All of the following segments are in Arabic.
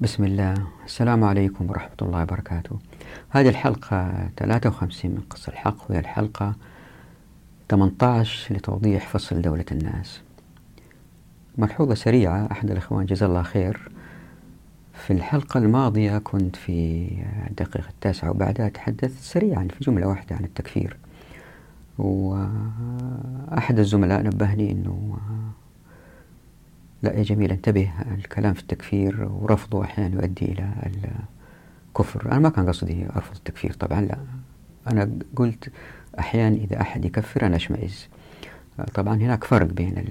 بسم الله. السلام عليكم ورحمة الله وبركاته. هذه الحلقة 53 من قصة الحق. وهي الحلقة 18 لتوضيح فصل دولة الناس. ملحوظة سريعة. أحد الإخوان جزاه الله خير. في الحلقة الماضية كنت في الدقيقة التاسعة وبعدها تحدثت سريعا في جملة واحدة عن التكفير. وأحد الزملاء نبهني أنه لا يا جميل انتبه الكلام في التكفير ورفضه أحيانا يؤدي إلى الكفر. أنا ما كان قصدي أرفض التكفير طبعا لا. أنا قلت أحيانا إذا أحد يكفر أنا أشمئز. طبعا هناك فرق بين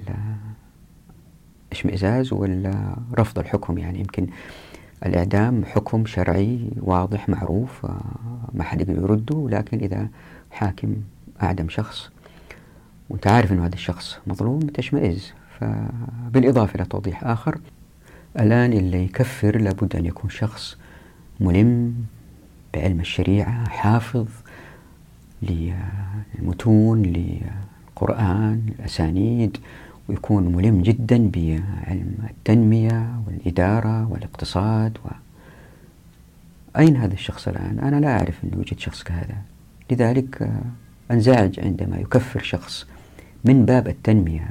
الاشمئزاز والرفض الحكم. يعني يمكن الإعدام حكم شرعي واضح معروف ما حد يقدر يرده لكن إذا حاكم أعدم شخص وأنت عارف أنه هذا الشخص مظلوم تشمئز. فبالإضافة إلى توضيح آخر الآن اللي يكفر لابد أن يكون شخص ملم بعلم الشريعة حافظ للمتون للقرآن الأسانيد ويكون ملم جدا بعلم التنمية والإدارة والاقتصاد و... أين هذا الشخص الآن؟ أنا لا أعرف أن يوجد شخص كهذا لذلك أنزعج عندما يكفر شخص من باب التنمية.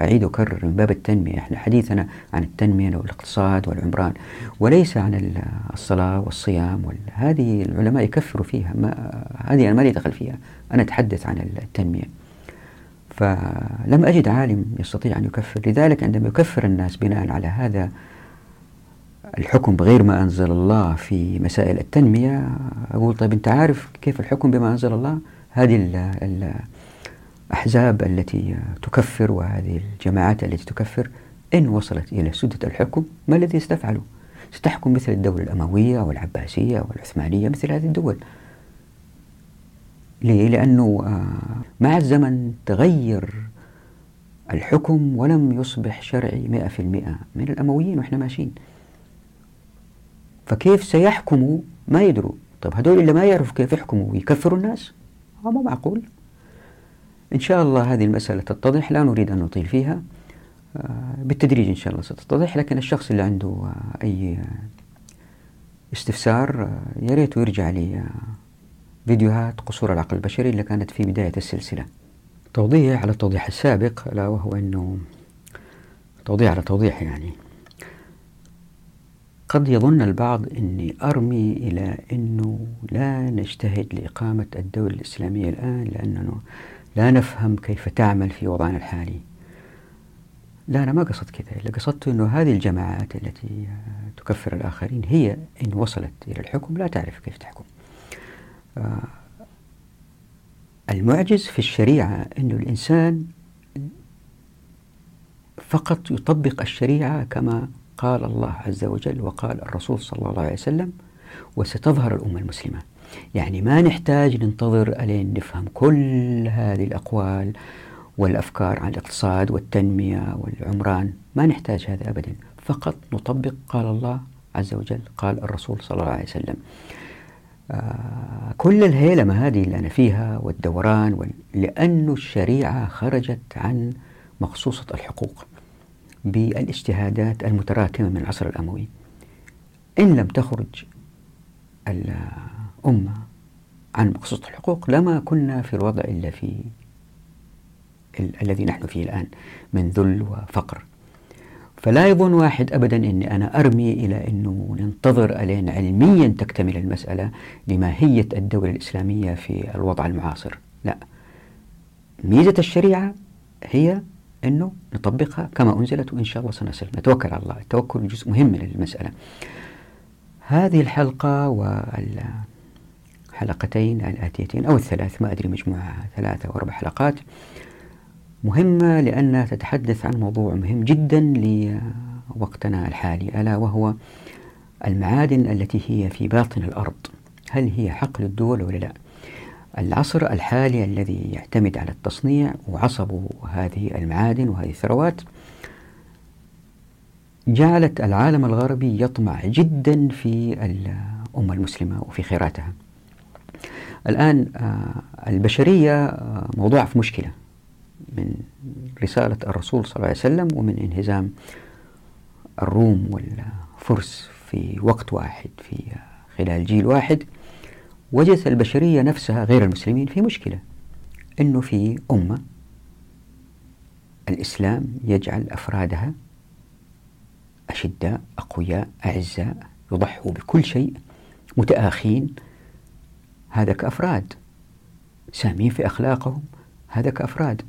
أعيد وأكرر من باب التنمية. إحنا حديثنا عن التنمية والاقتصاد والعمران وليس عن الصلاة والصيام هذه العلماء يكفروا فيها. ما هذه أنا ما لي دخل فيها. أنا أتحدث عن التنمية. فلم أجد عالم يستطيع أن يكفر. لذلك عندما يكفر الناس بناء على هذا الحكم بغير ما أنزل الله في مسائل التنمية أقول طيب أنت عارف كيف الحكم بما أنزل الله؟ هذه الأحزاب التي تكفر وهذه الجماعات التي تكفر إن وصلت إلى سدة الحكم ما الذي ستفعله ستحكم مثل الدولة الأموية والعباسية والعثمانية مثل هذه الدول. ليه؟ لأنه مع الزمن تغير الحكم ولم يصبح شرعي مئة في المئة من الأمويين وإحنا ماشيين. فكيف سيحكموا ما يدروا. طيب هذول اللي ما يعرفوا كيف يحكموا؟ ويكفروا الناس؟ ما معقول. إن شاء الله هذه المسألة تتضح لا نريد أن نطيل فيها. بالتدريج إن شاء الله ستتضح لكن الشخص اللي عنده أي استفسار يا ريت يرجع لي فيديوهات قصور العقل البشري اللي كانت في بداية السلسلة. توضيح على التوضيح السابق ألا وهو أنه توضيح على توضيح يعني. قد يظن البعض أني أرمي إلى أنه لا نجتهد لإقامة الدولة الإسلامية الآن لأننا لا نفهم كيف تعمل في وضعنا الحالي. لا أنا ما قصدت كذا. اللي قصدت أنه هذه الجماعات التي تكفر الآخرين هي إن وصلت إلى الحكم لا تعرف كيف تحكم. آه، المعجز في الشريعة أن الإنسان فقط يطبق الشريعة كما قال الله عز وجل وقال الرسول صلى الله عليه وسلم وستظهر الأمة المسلمة. يعني ما نحتاج ننتظر ألين نفهم كل هذه الأقوال والأفكار عن الاقتصاد والتنمية والعمران. ما نحتاج هذا أبدا. فقط نطبق قال الله عز وجل قال الرسول صلى الله عليه وسلم. آه كل الهيلمة هذه اللي أنا فيها والدوران وال... لأن الشريعة خرجت عن مخصوصة الحقوق بالإجتهادات المتراكمة من العصر الأموي. إن لم تخرج الأمة عن مخصوصة الحقوق لما كنا في الوضع إلا في ال... الذي نحن فيه الآن من ذل وفقر. فلا يظن واحد أبدا أني أنا أرمي إلى أنه ننتظر ألين علميا تكتمل المسألة لماهية الدولة الإسلامية في الوضع المعاصر. لا. ميزة الشريعة هي أنه نطبقها كما أنزلت وإن شاء الله سنصل. نتوكل على الله. التوكل جزء مهم من المسألة. هذه الحلقة والحلقتين الآتيتين أو الثلاث ما أدري مجموعة ثلاثة أو أربع حلقات. مهمة لأنها تتحدث عن موضوع مهم جدا لوقتنا الحالي ألا وهو المعادن التي هي في باطن الأرض. هل هي حق للدول ولا لا؟ العصر الحالي الذي يعتمد على التصنيع وعصب هذه المعادن وهذه الثروات جعلت العالم الغربي يطمع جدا في الأمة المسلمة وفي خيراتها. الآن البشرية موضوع في مشكلة من رسالة الرسول صلى الله عليه وسلم ومن انهزام الروم والفرس في في وقت واحد في خلال جيل واحد. وجدت البشرية نفسها غير المسلمين في مشكلة أنه في أمة الإسلام يجعل أفرادها أشداء أقوياء أعزاء يضحوا بكل شيء متآخين. هذا كأفراد سامين في أخلاقهم هذا كأفراد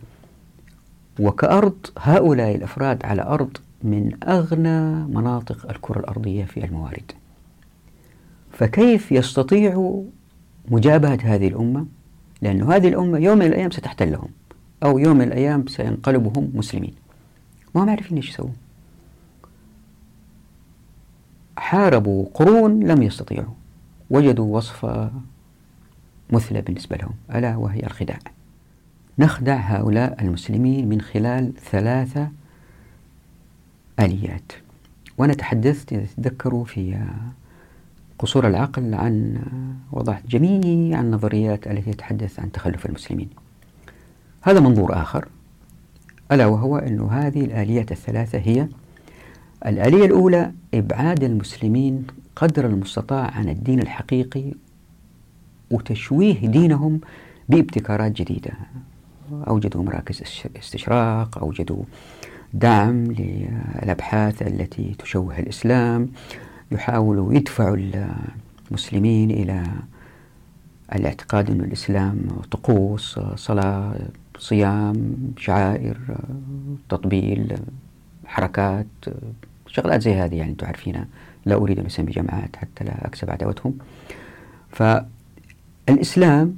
وكأرض هؤلاء الأفراد على أرض من أغنى مناطق الكرة الأرضية في الموارد. فكيف يستطيع مجابهة هذه الأمة؟ لأن هذه الأمة يوم من الأيام ستحتلهم أو يوم من الأيام سينقلبوا هم مسلمين. ما هم عارفين إيش يسووا حاربوا قرون لم يستطيعوا وجدوا وصفة مثلى بالنسبة لهم ألا وهي الخداع. نخدع هؤلاء المسلمين من خلال ثلاثة آليات. وأنا تحدثت إذا تذكروا في قصور العقل عن وضعت جميع النظريات التي تتحدث عن تخلف المسلمين. هذا منظور آخر. ألا وهو أن هذه الآليات الثلاثة هي الآلية الأولى إبعاد المسلمين قدر المستطاع عن الدين الحقيقي وتشويه دينهم بابتكارات جديدة. أوجدوا مراكز استشراق أوجدوا دعم للأبحاث التي تشوه الإسلام. يحاولوا يدفعوا المسلمين إلى الاعتقاد أن الإسلام طقوس صلاة صيام شعائر تطبيل حركات شغلات زي هذه يعني أنتم عارفينها. لا أريد أن أسمي جماعات حتى لا أكسب عداوتهم. فالإسلام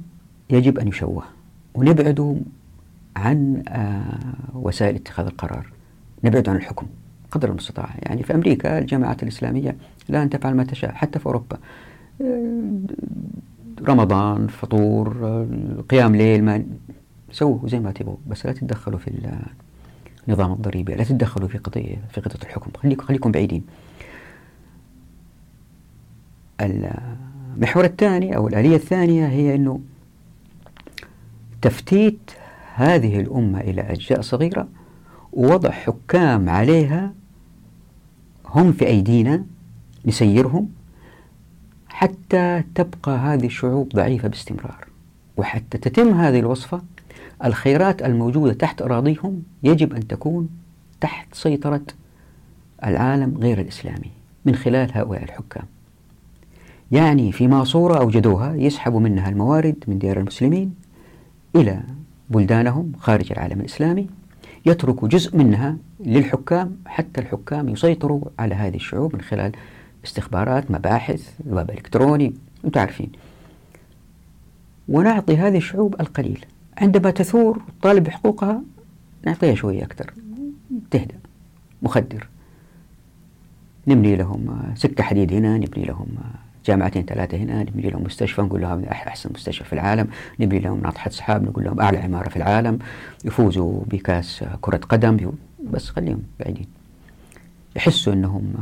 يجب أن يشوه ونبعده عن آه، وسائل اتخاذ القرار. نبعد عن الحكم قدر المستطاع. يعني في أمريكا الجامعات الإسلامية لا أن تفعل ما تشاء حتى في أوروبا. آه، رمضان فطور قيام ليل ما سووا زي ما تبغوا. بس لا تتدخلوا في النظام الضريبي لا تتدخلوا في قضية في قضية الحكم. خليكم خليكم بعيدين. المحور الثاني أو الآلية الثانية هي أنه تفتيت هذه الأمة إلى أجزاء صغيرة ووضع حكام عليها هم في أيدينا نسيرهم حتى تبقى هذه الشعوب ضعيفة باستمرار. وحتى تتم هذه الوصفة الخيرات الموجودة تحت أراضيهم يجب أن تكون تحت سيطرة العالم غير الإسلامي من خلال هؤلاء الحكام. يعني في ماسورة أوجدوها يسحبوا منها الموارد من ديار المسلمين إلى بلدانهم خارج العالم الإسلامي يتركوا جزء منها للحكام حتى الحكام يسيطروا على هذه الشعوب من خلال استخبارات مباحث الباب الإلكتروني أنتم عارفين. ونعطي هذه الشعوب القليل. عندما تثور وتطالب بحقوقها نعطيها شوية أكثر. تهدأ. مخدر. نبني لهم سكة حديد هنا نبني لهم جامعتين ثلاثة هنا نبني لهم مستشفى نقول لهم أحسن مستشفى في العالم نبني لهم ناطحة سحاب نقول لهم أعلى عمارة في العالم يفوزوا بكأس كرة قدم بس خليهم بعيدين يحسوا أنهم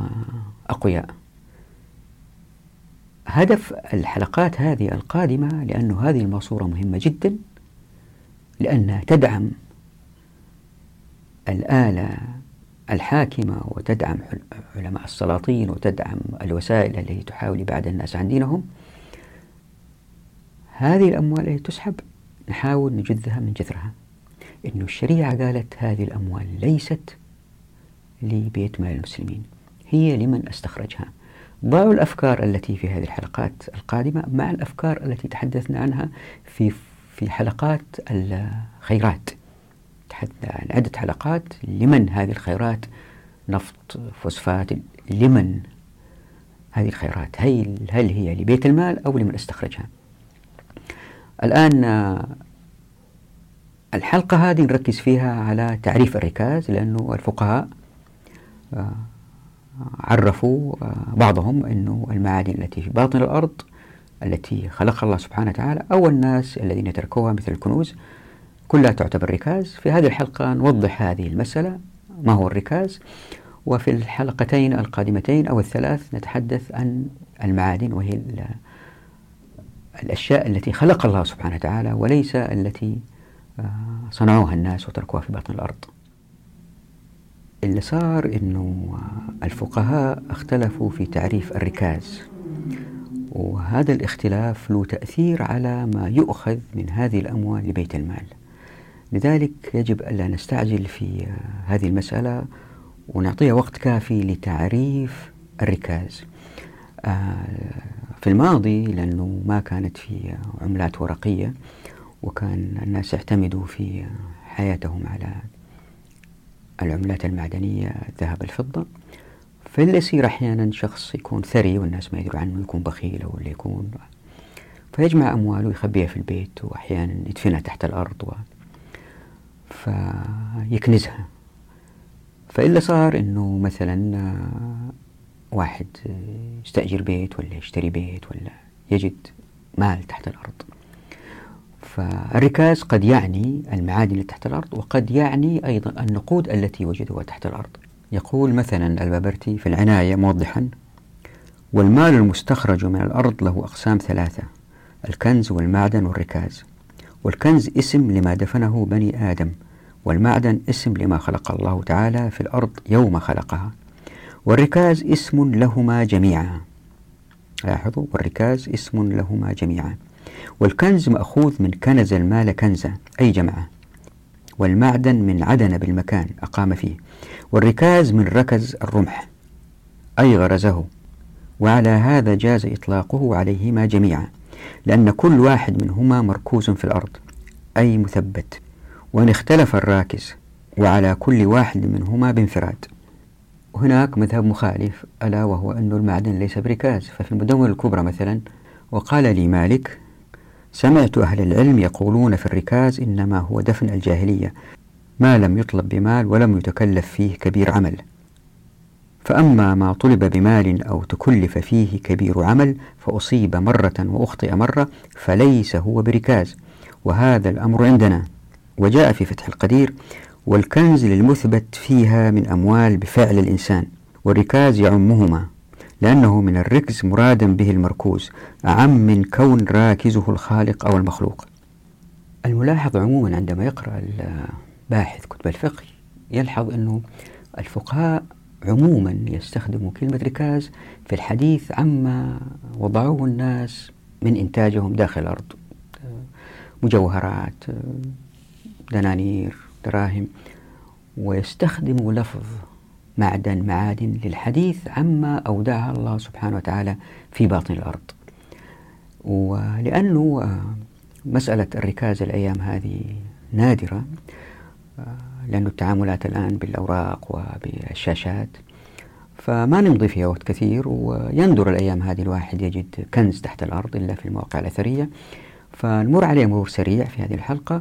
أقوياء. هدف الحلقات هذه القادمة لأن هذه الماسورة مهمة جدا لأنها تدعم الآلة الحاكمة وتدعم علماء السلاطين وتدعم الوسائل التي تحاول إبعاد الناس عن دينهم. هذه الأموال التي تسحب نحاول نجذها من جذرها. إنه الشريعة قالت هذه الأموال ليست لبيت مال المسلمين هي لمن أستخرجها. ضعوا الأفكار التي في هذه الحلقات القادمة مع الأفكار التي تحدثنا عنها في في حلقات الخيرات. تحدثنا عن عدة حلقات لمن هذه الخيرات نفط فوسفات لمن هذه الخيرات؟ هل, هل هي لبيت المال أو لمن استخرجها؟ الآن الحلقة هذه نركز فيها على تعريف الركاز لأنه الفقهاء آه، عرفوا آه، بعضهم أنه المعادن التي في باطن الأرض التي خلقها الله سبحانه وتعالى أو الناس الذين تركوها مثل الكنوز كلها تعتبر ركاز. في هذه الحلقة نوضح هذه المسألة. ما هو الركاز؟ وفي الحلقتين القادمتين أو الثلاث نتحدث عن المعادن وهي الأشياء التي خلق الله سبحانه وتعالى وليس التي آه، صنعوها الناس وتركوها في باطن الأرض. اللي صار أنه الفقهاء اختلفوا في تعريف الركاز. وهذا الاختلاف له تأثير على ما يؤخذ من هذه الأموال لبيت المال. لذلك يجب ألا نستعجل في هذه المسألة ونعطيها وقت كافي لتعريف الركاز. آه، في الماضي لأنه ما كانت في عملات ورقية وكان الناس يعتمدوا في حياتهم على العملات المعدنية الذهب الفضة فاللي يصير أحيانا شخص يكون ثري والناس ما يدروا عنه يكون بخيل أو اللي يكون فيجمع أمواله ويخبيها في البيت وأحيانا يدفنها تحت الأرض و فيكنزها. فإلا صار أنه مثلا واحد يستأجر بيت ولا يشتري بيت ولا يجد مال تحت الأرض. فالركاز قد يعني المعادن اللي تحت الأرض وقد يعني أيضا النقود التي وجدوها تحت الأرض. يقول مثلا البابرتي في العناية موضحا والمال المستخرج من الأرض له أقسام ثلاثة الكنز والمعدن والركاز. والكنز اسم لما دفنه بني آدم والمعدن اسم لما خلق الله تعالى في الأرض يوم خلقها. والركاز اسم لهما جميعا. لاحظوا والركاز اسم لهما جميعا. والكنز مأخوذ من كنز المال كنزا أي جمعة. والمعدن من عدن بالمكان أقام فيه. والركاز من ركز الرمح أي غرزه. وعلى هذا جاز إطلاقه عليهما جميعا. لأن كل واحد منهما مركوز في الأرض أي مثبت. وإن اختلف الراكز وعلى كل واحد منهما بانفراد. هناك مذهب مخالف ألا وهو أن المعدن ليس بركاز. ففي المدونة الكبرى مثلا وقال لي مالك سمعت أهل العلم يقولون في الركاز إنما هو دفن الجاهلية ما لم يطلب بمال ولم يتكلف فيه كبير عمل. فأما ما طلب بمال أو تكلف فيه كبير عمل فأصيب مرة وأخطئ مرة فليس هو بركاز. وهذا الأمر عندنا. وجاء في فتح القدير والكنز للمثبت فيها من أموال بفعل الإنسان. والركاز يعمهما لأنه من الركز مرادا به المركوز أعم من كون راكزه الخالق أو المخلوق. الملاحظ عموما عندما يقرأ الباحث كتب الفقه يلحظ أنه الفقهاء عموما يستخدموا كلمة ركاز في الحديث عما وضعوه الناس من إنتاجهم داخل الأرض. مجوهرات دنانير دراهم. ويستخدموا لفظ معدن معادن للحديث عما أودعها الله سبحانه وتعالى في باطن الأرض. ولأنه آه، مسألة الركاز الأيام هذه نادرة آه، لأن التعاملات الآن بالأوراق وبالشاشات فما نمضي فيها وقت كثير ويندر الأيام هذه الواحد يجد كنز تحت الأرض إلا في المواقع الأثرية. فنمر عليه مرور سريع في هذه الحلقة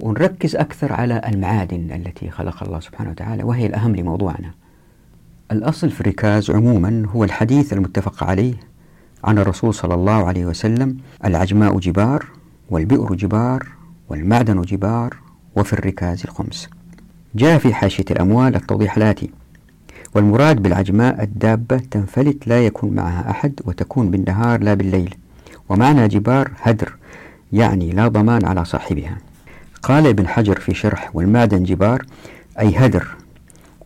ونركز أكثر على المعادن التي خلقها الله سبحانه وتعالى وهي الأهم لموضوعنا. الأصل في الركاز عموما هو الحديث المتفق عليه عن الرسول صلى الله عليه وسلم العجماء جبار والبئر جبار والمعدن جبار وفي الركاز الخمس. جاء في حاشية الأموال التوضيح الآتي والمراد بالعجماء الدابة تنفلت لا يكون معها أحد وتكون بالنهار لا بالليل ومعنى جبار هدر يعني لا ضمان على صاحبها. قال ابن حجر في شرح والمعدن جبار أي هدر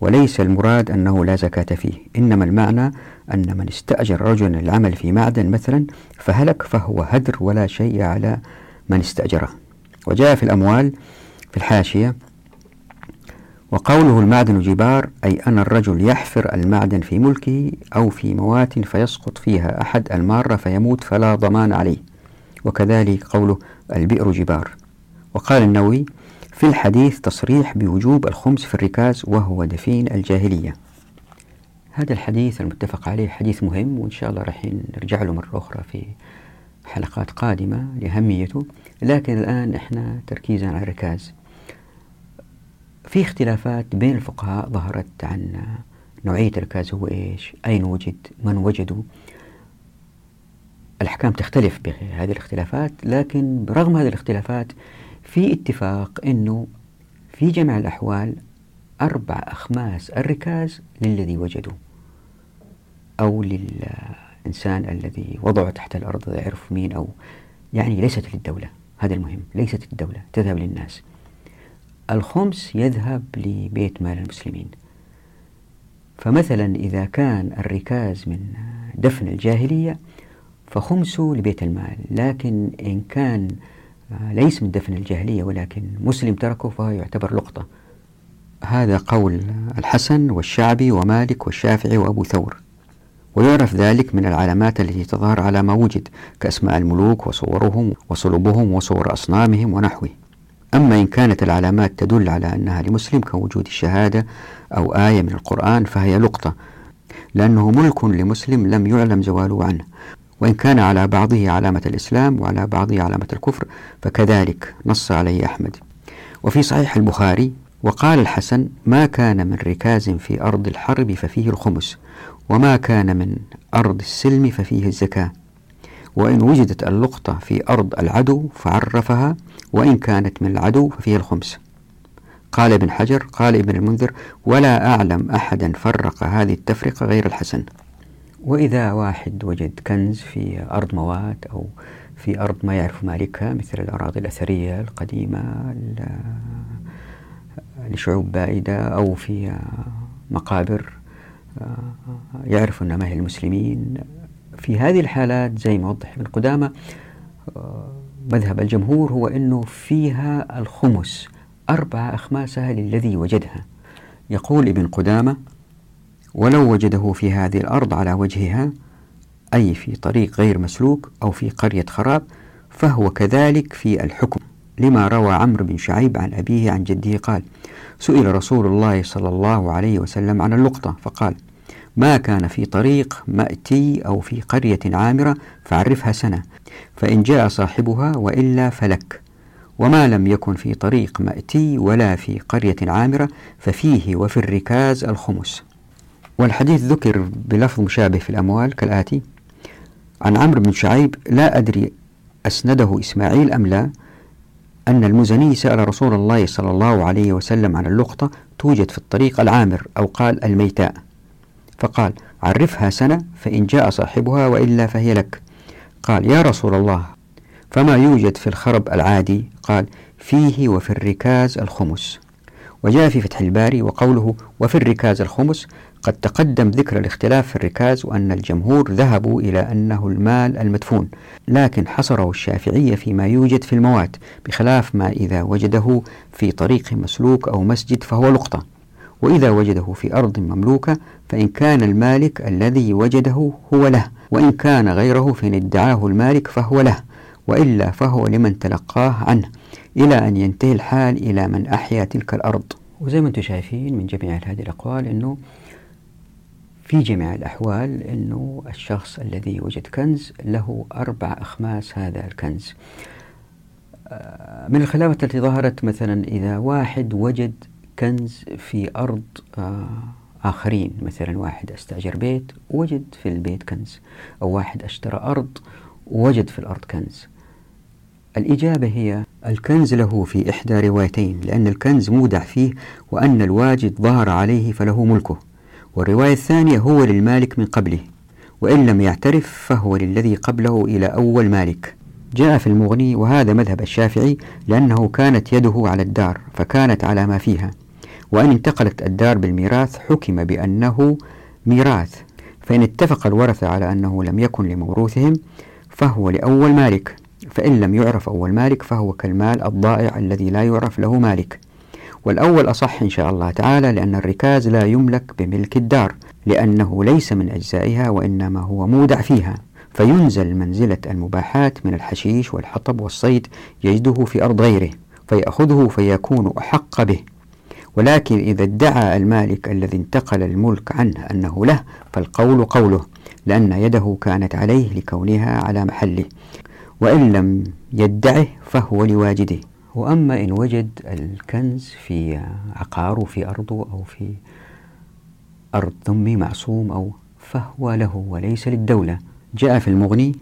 وليس المراد أنه لا زكاة فيه إنما المعنى أن من استأجر رجلا العمل في معدن مثلا فهلك فهو هدر ولا شيء على من استأجره. وجاء في الأموال في الحاشية وقوله المعدن جبار أي أن الرجل يحفر المعدن في ملكه أو في موات فيسقط فيها أحد المارة فيموت فلا ضمان عليه. وكذلك قوله البئر جبار. وقال النووي في الحديث تصريح بوجوب الخمس في الركاز وهو دفين الجاهلية. هذا الحديث المتفق عليه حديث مهم وإن شاء الله راح نرجع له مرة أخرى في حلقات قادمة لأهميته. لكن الآن إحنا تركيزا على الركاز. في اختلافات بين الفقهاء ظهرت عن نوعية الركاز هو إيش؟ أين وجد؟ من وجدوا؟ الأحكام تختلف بهذه الاختلافات لكن برغم هذه الاختلافات في اتفاق أنه في جميع الأحوال أربع أخماس الركاز للذي وجدوا أو للإنسان الذي وضعه تحت الأرض يعرف مين أو يعني ليست للدولة هذا المهم ليست للدولة تذهب للناس. الخمس يذهب لبيت مال المسلمين. فمثلا إذا كان الركاز من دفن الجاهلية فخمسه لبيت المال لكن إن كان ليس من دفن الجاهلية ولكن مسلم تركه فهو يعتبر لقطة. هذا قول الحسن والشعبي ومالك والشافعي وأبو ثور. ويعرف ذلك من العلامات التي تظهر على ما وجد كأسماء الملوك وصورهم وصلبهم وصور أصنامهم ونحوه. أما إن كانت العلامات تدل على أنها لمسلم كوجود الشهادة أو آية من القرآن فهي لقطة لأنه ملك لمسلم لم يعلم زواله عنه. وإن كان على بعضه علامة الإسلام وعلى بعضه علامة الكفر فكذلك نص عليه أحمد. وفي صحيح البخاري وقال الحسن ما كان من ركاز في أرض الحرب ففيه الخمس وما كان من أرض السلم ففيه الزكاة. وإن وجدت اللقطة في أرض العدو فعرفها وإن كانت من العدو ففيها الخمس. قال ابن حجر قال ابن المنذر ولا أعلم أحدا فرق هذه التفرقة غير الحسن. وإذا واحد وجد كنز في أرض موات أو في أرض ما يعرف مالكها مثل الأراضي الأثرية القديمة لشعوب بائدة أو في مقابر يعرف أنها ما هي المسلمين في هذه الحالات زي ما وضح ابن قدامة مذهب الجمهور هو أنه فيها الخمس أربعة أخماسها للذي وجدها. يقول ابن قدامة ولو وجده في هذه الأرض على وجهها أي في طريق غير مسلوك أو في قرية خراب فهو كذلك في الحكم. لما روى عمرو بن شعيب عن أبيه عن جده قال سئل رسول الله صلى الله عليه وسلم عن اللقطة فقال ما كان في طريق مأتي أو في قرية عامرة فعرفها سنة فإن جاء صاحبها وإلا فلك. وما لم يكن في طريق مأتي ولا في قرية عامرة ففيه وفي الركاز الخمس. والحديث ذكر بلفظ مشابه في الأموال كالآتي عن عمرو بن شعيب لا أدري أسنده إسماعيل أم لا أن المزني سأل رسول الله صلى الله عليه وسلم عن اللقطة توجد في الطريق العامر أو قال الميتاء. فقال عرفها سنة فإن جاء صاحبها وإلا فهي لك. قال يا رسول الله فما يوجد في الخرب العادي؟ قال فيه وفي الركاز الخمس. وجاء في فتح الباري وقوله وفي الركاز الخمس. قد تقدم ذكر الاختلاف في الركاز وأن الجمهور ذهبوا إلى أنه المال المدفون لكن حصره الشافعية فيما يوجد في الموات بخلاف ما إذا وجده في طريق مسلوك أو مسجد فهو لقطة. وإذا وجده في أرض مملوكة فإن كان المالك الذي وجده هو له وإن كان غيره فإن ادعاه المالك فهو له وإلا فهو لمن تلقاه عنه إلى أن ينتهي الحال إلى من أحيا تلك الأرض. وزي ما أنتم شايفين من جميع هذه الأقوال أنه في جميع الأحوال أنه الشخص الذي وجد كنز له أربع أخماس هذا الكنز. آه، من الخلافات التي ظهرت مثلا إذا واحد وجد كنز في أرض آه، آخرين. مثلا واحد أستأجر بيت وجد في البيت كنز. أو واحد أشترى أرض ووجد في الأرض كنز. الإجابة هي الكنز له في إحدى روايتين لأن الكنز مودع فيه وأن الواجد ظهر عليه فله ملكه. والرواية الثانية هو للمالك من قبله وإن لم يعترف فهو للذي قبله إلى أول مالك. جاء في المغني وهذا مذهب الشافعي لأنه كانت يده على الدار فكانت على ما فيها. وأن انتقلت الدار بالميراث حكم بأنه ميراث. فإن اتفق الورثة على أنه لم يكن لموروثهم فهو لأول مالك. فإن لم يعرف أول مالك فهو كالمال الضائع الذي لا يعرف له مالك. والأول أصح إن شاء الله تعالى لأن الركاز لا يملك بملك الدار لأنه ليس من أجزائها وإنما هو مودع فيها. فينزل منزلة المباحات من الحشيش والحطب والصيد يجده في أرض غيره فيأخذه فيكون أحق به. ولكن إذا ادعى المالك الذي انتقل الملك عنه أنه له فالقول قوله لأن يده كانت عليه لكونها على محله. وإن لم يدعه فهو لواجده. وأما إن وجد الكنز في عقاره في أرضه أو في أرض ذمي معصوم أو فهو له وليس للدولة. جاء في المغني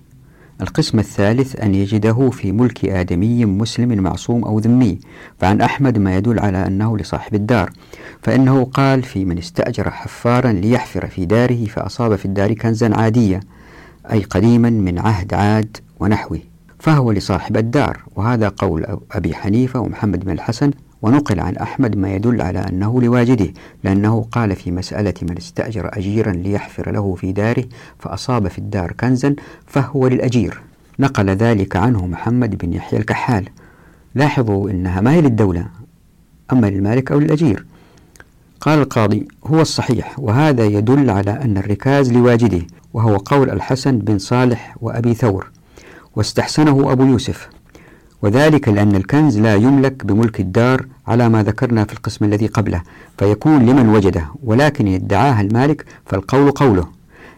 القسم الثالث أن يجده في ملك آدمي مسلم معصوم أو ذمي فعن أحمد ما يدل على أنه لصاحب الدار فإنه قال في من استأجر حفارا ليحفر في داره فأصاب في الدار كنزا عاديا أي قديما من عهد عاد ونحوه فهو لصاحب الدار وهذا قول أبي حنيفة ومحمد بن الحسن ونقل عن أحمد ما يدل على أنه لواجده لأنه قال في مسألة من استأجر أجيرا ليحفر له في داره فأصاب في الدار كنزا فهو للأجير. نقل ذلك عنه محمد بن يحيى الكحال. لاحظوا أنها ما هي للدولة أما للمالك أو للأجير. قال القاضي هو الصحيح وهذا يدل على أن الركاز لواجده وهو قول الحسن بن صالح وأبي ثور واستحسنه أبو يوسف. وذلك لأن الكنز لا يملك بملك الدار على ما ذكرنا في القسم الذي قبله فيكون لمن وجده ولكن يدعاها المالك فالقول قوله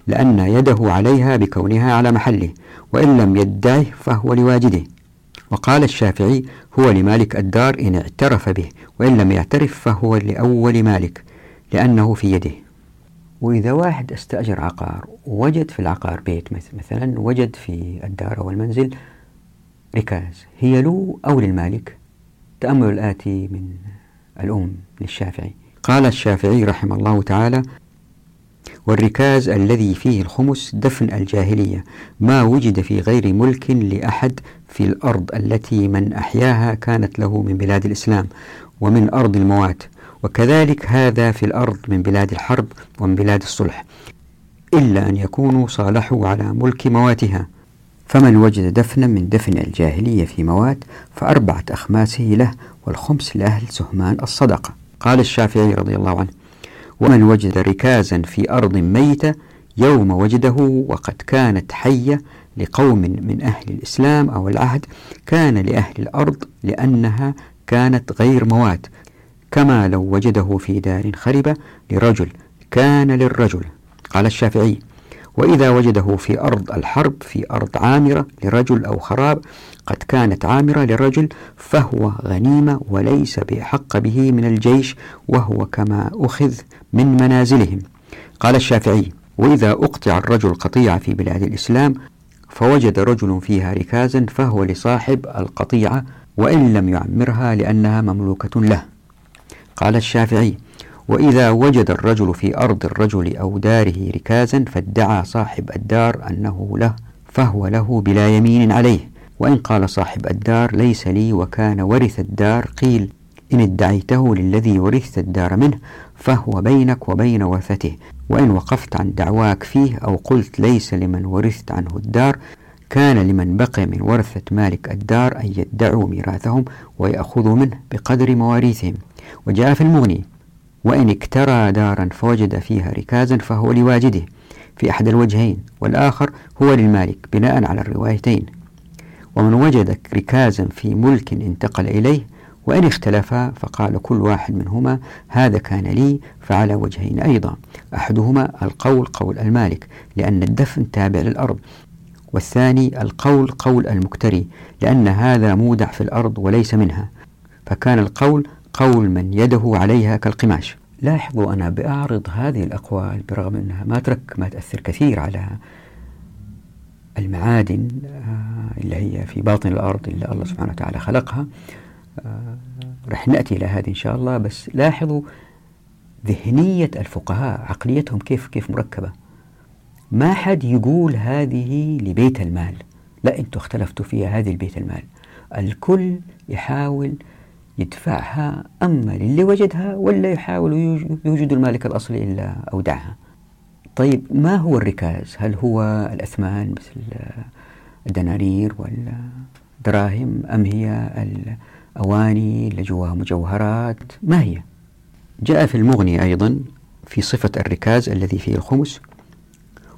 لأن يده عليها بكونها على محله وإن لم يدعه فهو لواجده. وقال الشافعي هو لمالك الدار إن اعترف به وإن لم يعترف فهو لأول مالك لأنه في يده. وإذا واحد استأجر عقار ووجد في العقار بيت مثلا وجد في الدار أو المنزل ركاز هي له أو للمالك؟ تأمل الآتي من الأم للشافعي. قال الشافعي رحمه الله تعالى والركاز الذي فيه الخمس دفن الجاهلية ما وجد في غير ملك لأحد في الأرض التي من أحياها كانت له من بلاد الإسلام ومن أرض الموات وكذلك هذا في الأرض من بلاد الحرب ومن بلاد الصلح إلا أن يكونوا صالحوا على ملك مواتها. فمن وجد دفنا من دفن الجاهلية في موات فأربعة أخماسه له والخمس لأهل سهمان الصدقة. قال الشافعي رضي الله عنه ومن وجد ركازا في أرض ميتة يوم وجده وقد كانت حية لقوم من أهل الإسلام أو العهد كان لأهل الأرض لأنها كانت غير موات كما لو وجده في دار خربة لرجل كان للرجل. قال الشافعي وإذا وجده في أرض الحرب في أرض عامرة لرجل أو خراب قد كانت عامرة لرجل فهو غنيمة وليس بأحق به من الجيش وهو كما أخذ من منازلهم. قال الشافعي وإذا أقطع الرجل قطيعة في بلاد الإسلام فوجد رجل فيها ركازا فهو لصاحب القطيعة وإن لم يعمرها لأنها مملوكة له. قال الشافعي وإذا وجد الرجل في أرض الرجل أو داره ركازا فادعى صاحب الدار أنه له فهو له بلا يمين عليه. وإن قال صاحب الدار ليس لي وكان ورث الدار قيل إن ادعيته للذي ورثت الدار منه فهو بينك وبين ورثته. وإن وقفت عن دعواك فيه أو قلت ليس لمن ورثت عنه الدار كان لمن بقي من ورثة مالك الدار أن يدعوا ميراثهم ويأخذوا منه بقدر مواريثهم. وجاء في المغني وإن اكترى دارا فوجد فيها ركازا فهو لواجده في أحد الوجهين والآخر هو للمالك بناء على الروايتين. ومن وجد ركازا في ملك انتقل إليه وإن اختلفا فقال كل واحد منهما هذا كان لي فعلى وجهين أيضا. أحدهما القول قول المالك لأن الدفن تابع للأرض. والثاني القول قول المكتري لأن هذا مودع في الأرض وليس منها. فكان القول قول من يده عليها كالقماش. لاحظوا أنا بأعرض هذه الأقوال برغم أنها ما ترك ما تأثر كثير على المعادن آه، اللي هي في باطن الأرض اللي الله سبحانه وتعالى خلقها. آه، رح نأتي إلى هذه إن شاء الله. بس لاحظوا ذهنية الفقهاء عقليتهم كيف كيف مركبة. ما حد يقول هذه لبيت المال. لا أنتم اختلفتوا فيها هذه البيت المال. الكل يحاول يدفعها أما للي وجدها ولا يحاول يوجد المالك الأصلي إلا أودعها. طيب ما هو الركاز؟ هل هو الأثمان مثل الدنانير والدراهم أم هي الأواني اللي جواها مجوهرات؟ ما هي؟ جاء في المغني أيضا في صفة الركاز الذي فيه الخمس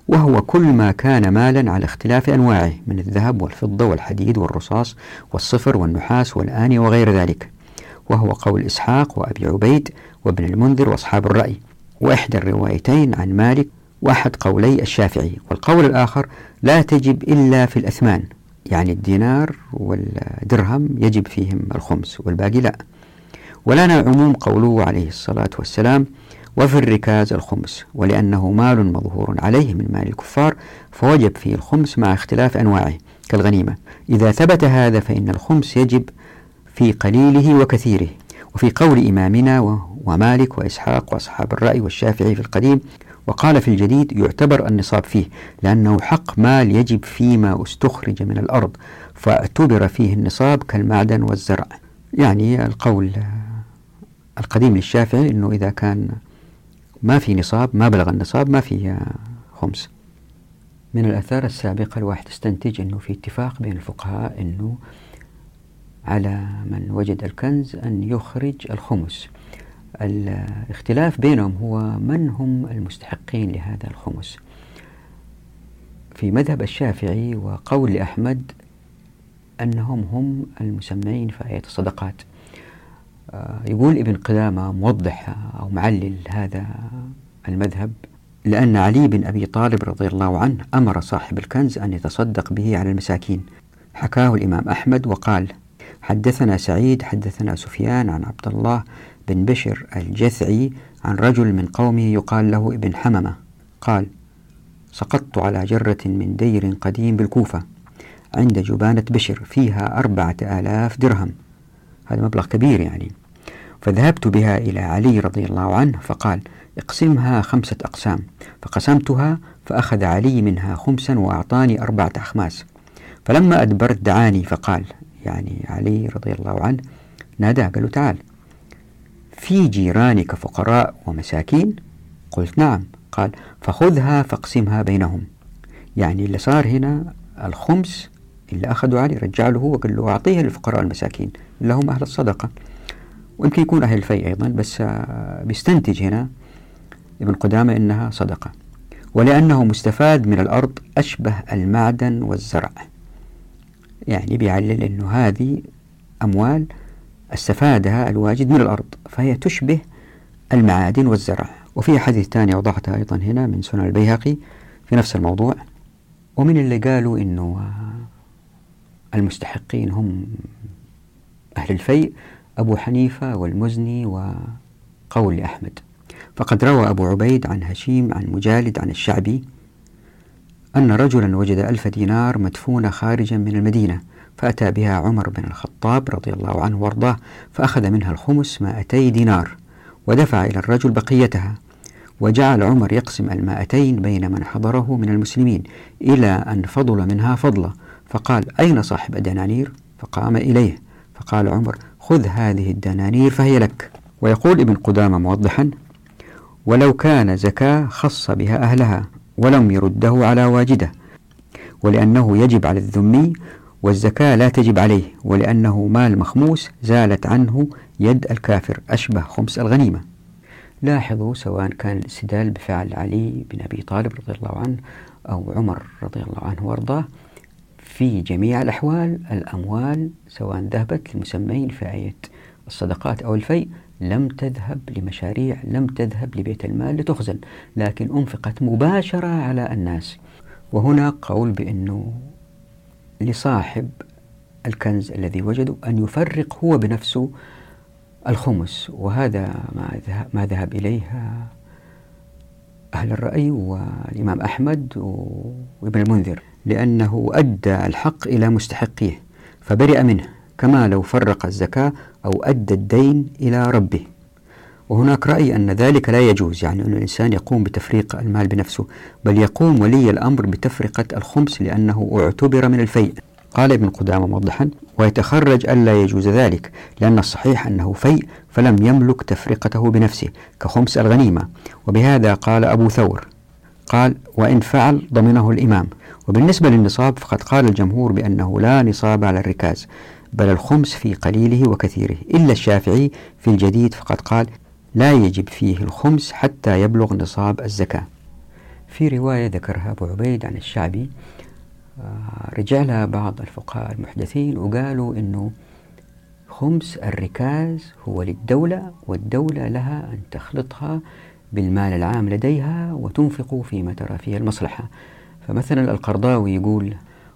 وهو كل ما كان مالا على اختلاف أنواعه من الذهب والفضة والحديد والرصاص والصفر والنحاس والآني وغير ذلك. وهو قول إسحاق وأبي عبيد وابن المنذر وأصحاب الرأي وإحدى الروايتين عن مالك وأحد قولي الشافعي والقول الآخر لا تجب إلا في الأثمان يعني الدينار والدرهم يجب فيهم الخمس والباقي لا. ولنا عموم قوله عليه الصلاة والسلام وفي الركاز الخمس ولأنه مال مظهور عليه من مال الكفار فوجب فيه الخمس مع اختلاف أنواعه كالغنيمة. إذا ثبت هذا فإن الخمس يجب في قليله وكثيره وفي قول إمامنا ومالك وإسحاق وأصحاب الرأي والشافعي في القديم وقال في الجديد يعتبر النصاب فيه لأنه حق مال يجب فيما استخرج من الأرض فاعتبر فيه النصاب كالمعدن والزرع. يعني القول القديم للشافعي أنه إذا كان ما في نصاب ما بلغ النصاب ما في خمس. من الآثار السابقة الواحد استنتج أنه في اتفاق بين الفقهاء أنه على من وجد الكنز أن يخرج الخمس. الاختلاف بينهم هو من هم المستحقين لهذا الخمس. في مذهب الشافعي وقول لأحمد أنهم هم المسمين في آية الصدقات. آه، يقول ابن قدامة موضح أو معلل هذا المذهب لأن علي بن أبي طالب رضي الله عنه أمر صاحب الكنز أن يتصدق به على المساكين. حكاه الإمام أحمد وقال حدثنا سعيد حدثنا سفيان عن عبد الله بن بشر الجثعي عن رجل من قومه يقال له ابن حممة. قال سقطت على جرة من دير قديم بالكوفة عند جبانة بشر فيها أربعة آلاف درهم. هذا مبلغ كبير يعني. فذهبت بها إلى علي رضي الله عنه فقال اقسمها خمسة أقسام فقسمتها فأخذ علي منها خمسا وأعطاني أربعة أخماس. فلما أدبرت دعاني فقال يعني علي رضي الله عنه ناداه قال له تعال. في جيرانك فقراء ومساكين؟ قلت نعم. قال فخذها فاقسمها بينهم. يعني اللي صار هنا الخمس اللي أخذوا علي رجع له هو قال له أعطيها للفقراء والمساكين اللي هم أهل الصدقة. ويمكن يكون أهل الفيء أيضا بس بيستنتج هنا ابن قدامة إنها صدقة. ولأنه مستفاد من الأرض أشبه المعدن والزرع. يعني بيعلل أنه هذه أموال استفادها الواجد من الأرض فهي تشبه المعادن والزرع. وفي حديث ثاني وضعتها أيضا هنا من سنن البيهقي في نفس الموضوع. ومن اللي قالوا أنه المستحقين هم أهل الفيء أبو حنيفة والمزني وقول أحمد. فقد روى أبو عبيد عن هشيم عن مجالد عن الشعبي أن رجلا وجد ألف دينار مدفونة خارجا من المدينة فأتى بها عمر بن الخطاب رضي الله عنه وارضاه فأخذ منها الخمس مائتي دينار ودفع إلى الرجل بقيتها وجعل عمر يقسم المائتين بين من حضره من المسلمين إلى أن فضل منها فضلة فقال أين صاحب الدنانير؟ فقام إليه فقال عمر خذ هذه الدنانير فهي لك. ويقول ابن قدامة موضحا ولو كان زكاة خص بها أهلها ولم يرده على واجده ولأنه يجب على الذمي والزكاة لا تجب عليه ولأنه مال مخموس زالت عنه يد الكافر أشبه خمس الغنيمة. لاحظوا سواء كان الاستدلال بفعل علي بن أبي طالب رضي الله عنه أو عمر رضي الله عنه وأرضاه في جميع الأحوال الأموال سواء ذهبت للمسمين في آية الصدقات أو الفيء لم تذهب لمشاريع لم تذهب لبيت المال لتخزن لكن أنفقت مباشرة على الناس. وهنا قول بأنه لصاحب الكنز الذي وجده أن يفرق هو بنفسه الخمس. وهذا ما ذهب إليه أهل الرأي والإمام أحمد وابن المنذر لأنه أدى الحق إلى مستحقيه فبرئ منه. كما لو فرق الزكاة أو أدى الدين إلى ربه. وهناك رأي أن ذلك لا يجوز يعني أن الإنسان يقوم بتفريق المال بنفسه بل يقوم ولي الأمر بتفرقة الخمس لأنه اعتبر من الفيء. قال ابن قدامة موضحا ويتخرج ألا يجوز ذلك لأن الصحيح أنه فيء فلم يملك تفرقته بنفسه كخمس الغنيمة. وبهذا قال أبو ثور قال وإن فعل ضمنه الإمام. وبالنسبة للنصاب فقد قال الجمهور بأنه لا نصاب على الركاز. بل الخمس في قليله وكثيره. إلا الشافعي في الجديد فقد قال لا يجب فيه الخمس حتى يبلغ نصاب الزكاة. في رواية ذكرها أبو عبيد عن الشعبي آه، رجع لها بعض الفقهاء المحدثين وقالوا أنه خمس الركاز هو للدولة والدولة لها أن تخلطها بالمال العام لديها وتنفق فيما ترى فيه المصلحة. فمثلا القرضاوي يقول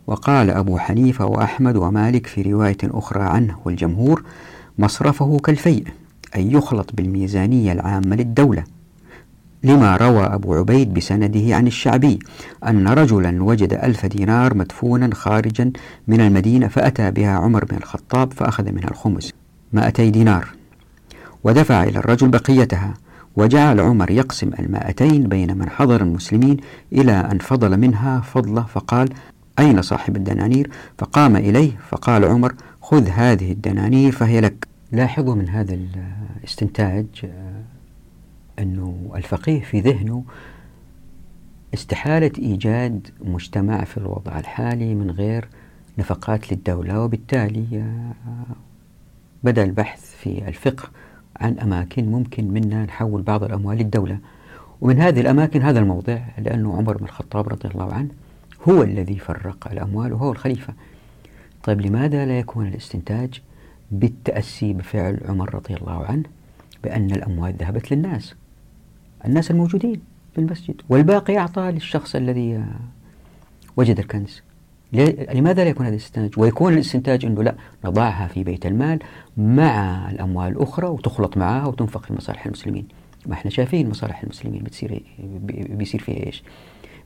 وقال أبو حنيفة وأحمد ومالك في رواية أخرى عنه والجمهور مصرفه كالفيء أي يخلط بالميزانية العامة للدولة. لما روى أبو عبيد بسنده عن الشعبي أن رجلا وجد ألف دينار مدفونا خارجا من المدينة فأتى بها عمر بن الخطاب فأخذ منها الخمس مائتي دينار. ودفع إلى الرجل بقيتها وجعل عمر يقسم المائتين بين من حضر المسلمين إلى أن فضل منها فضله فقال أين صاحب الدنانير؟ فقام إليه فقال عمر خذ هذه الدنانير فهي لك. لاحظوا من هذا الاستنتاج أنه الفقيه في ذهنه استحالة إيجاد مجتمع في الوضع الحالي من غير نفقات للدولة. وبالتالي بدأ البحث في الفقه عن أماكن ممكن منا نحول بعض الأموال للدولة. ومن هذه الأماكن هذا الموضع لأنه عمر بن الخطاب رضي الله عنه هو الذي فرق الأموال وهو الخليفة. طيب لماذا لا يكون الاستنتاج بالتأسي بفعل عمر رضي الله عنه بأن الأموال ذهبت للناس؟ الناس الموجودين في المسجد والباقي أعطى للشخص الذي وجد الكنز. لماذا لا يكون هذا الاستنتاج؟ ويكون الاستنتاج أنه لا نضعها في بيت المال مع الأموال الأخرى وتخلط معها وتنفق في مصالح المسلمين. ما إحنا شايفين مصالح المسلمين بتصير بيصير فيها إيش؟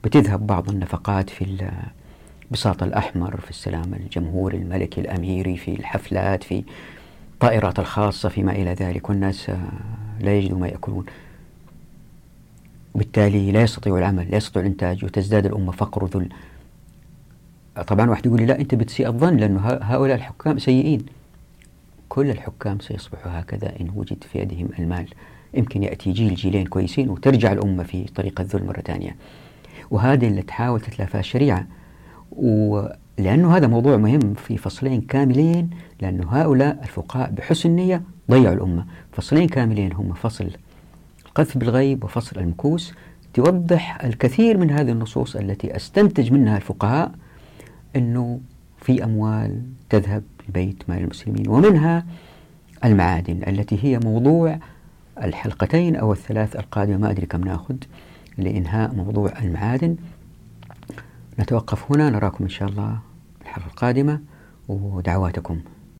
بتذهب بعض النفقات في البساط الأحمر في السلام الجمهوري الملكي الأميري في الحفلات في الطائرات الخاصة فيما إلى ذلك. والناس لا يجدوا ما يأكلون. وبالتالي لا يستطيعوا العمل لا يستطيعوا الإنتاج وتزداد الأمة فقر وذل طبعا واحد يقول لي لا أنت بتسيء الظن لأنه هؤلاء الحكام سيئين. كل الحكام سيصبحوا هكذا إن وجد في يدهم المال. يمكن يأتي جيل جيلين كويسين وترجع الأمة في طريق الذل مرة ثانية. وهذه اللي تحاول تتلافى الشريعة. ولأنه هذا موضوع مهم في فصلين كاملين لأنه هؤلاء الفقهاء بحسن نية ضيعوا الأمة. فصلين كاملين هم فصل القذف بالغيب وفصل المكوس. توضح الكثير من هذه النصوص التي أستنتج منها الفقهاء أنه في أموال تذهب لبيت مال المسلمين ومنها المعادن التي هي موضوع الحلقتين أو الثلاث القادمة. ما أدري كم نأخذ. لإنهاء موضوع المعادن. نتوقف هنا نراكم إن شاء الله الحلقة القادمة ودعواتكم.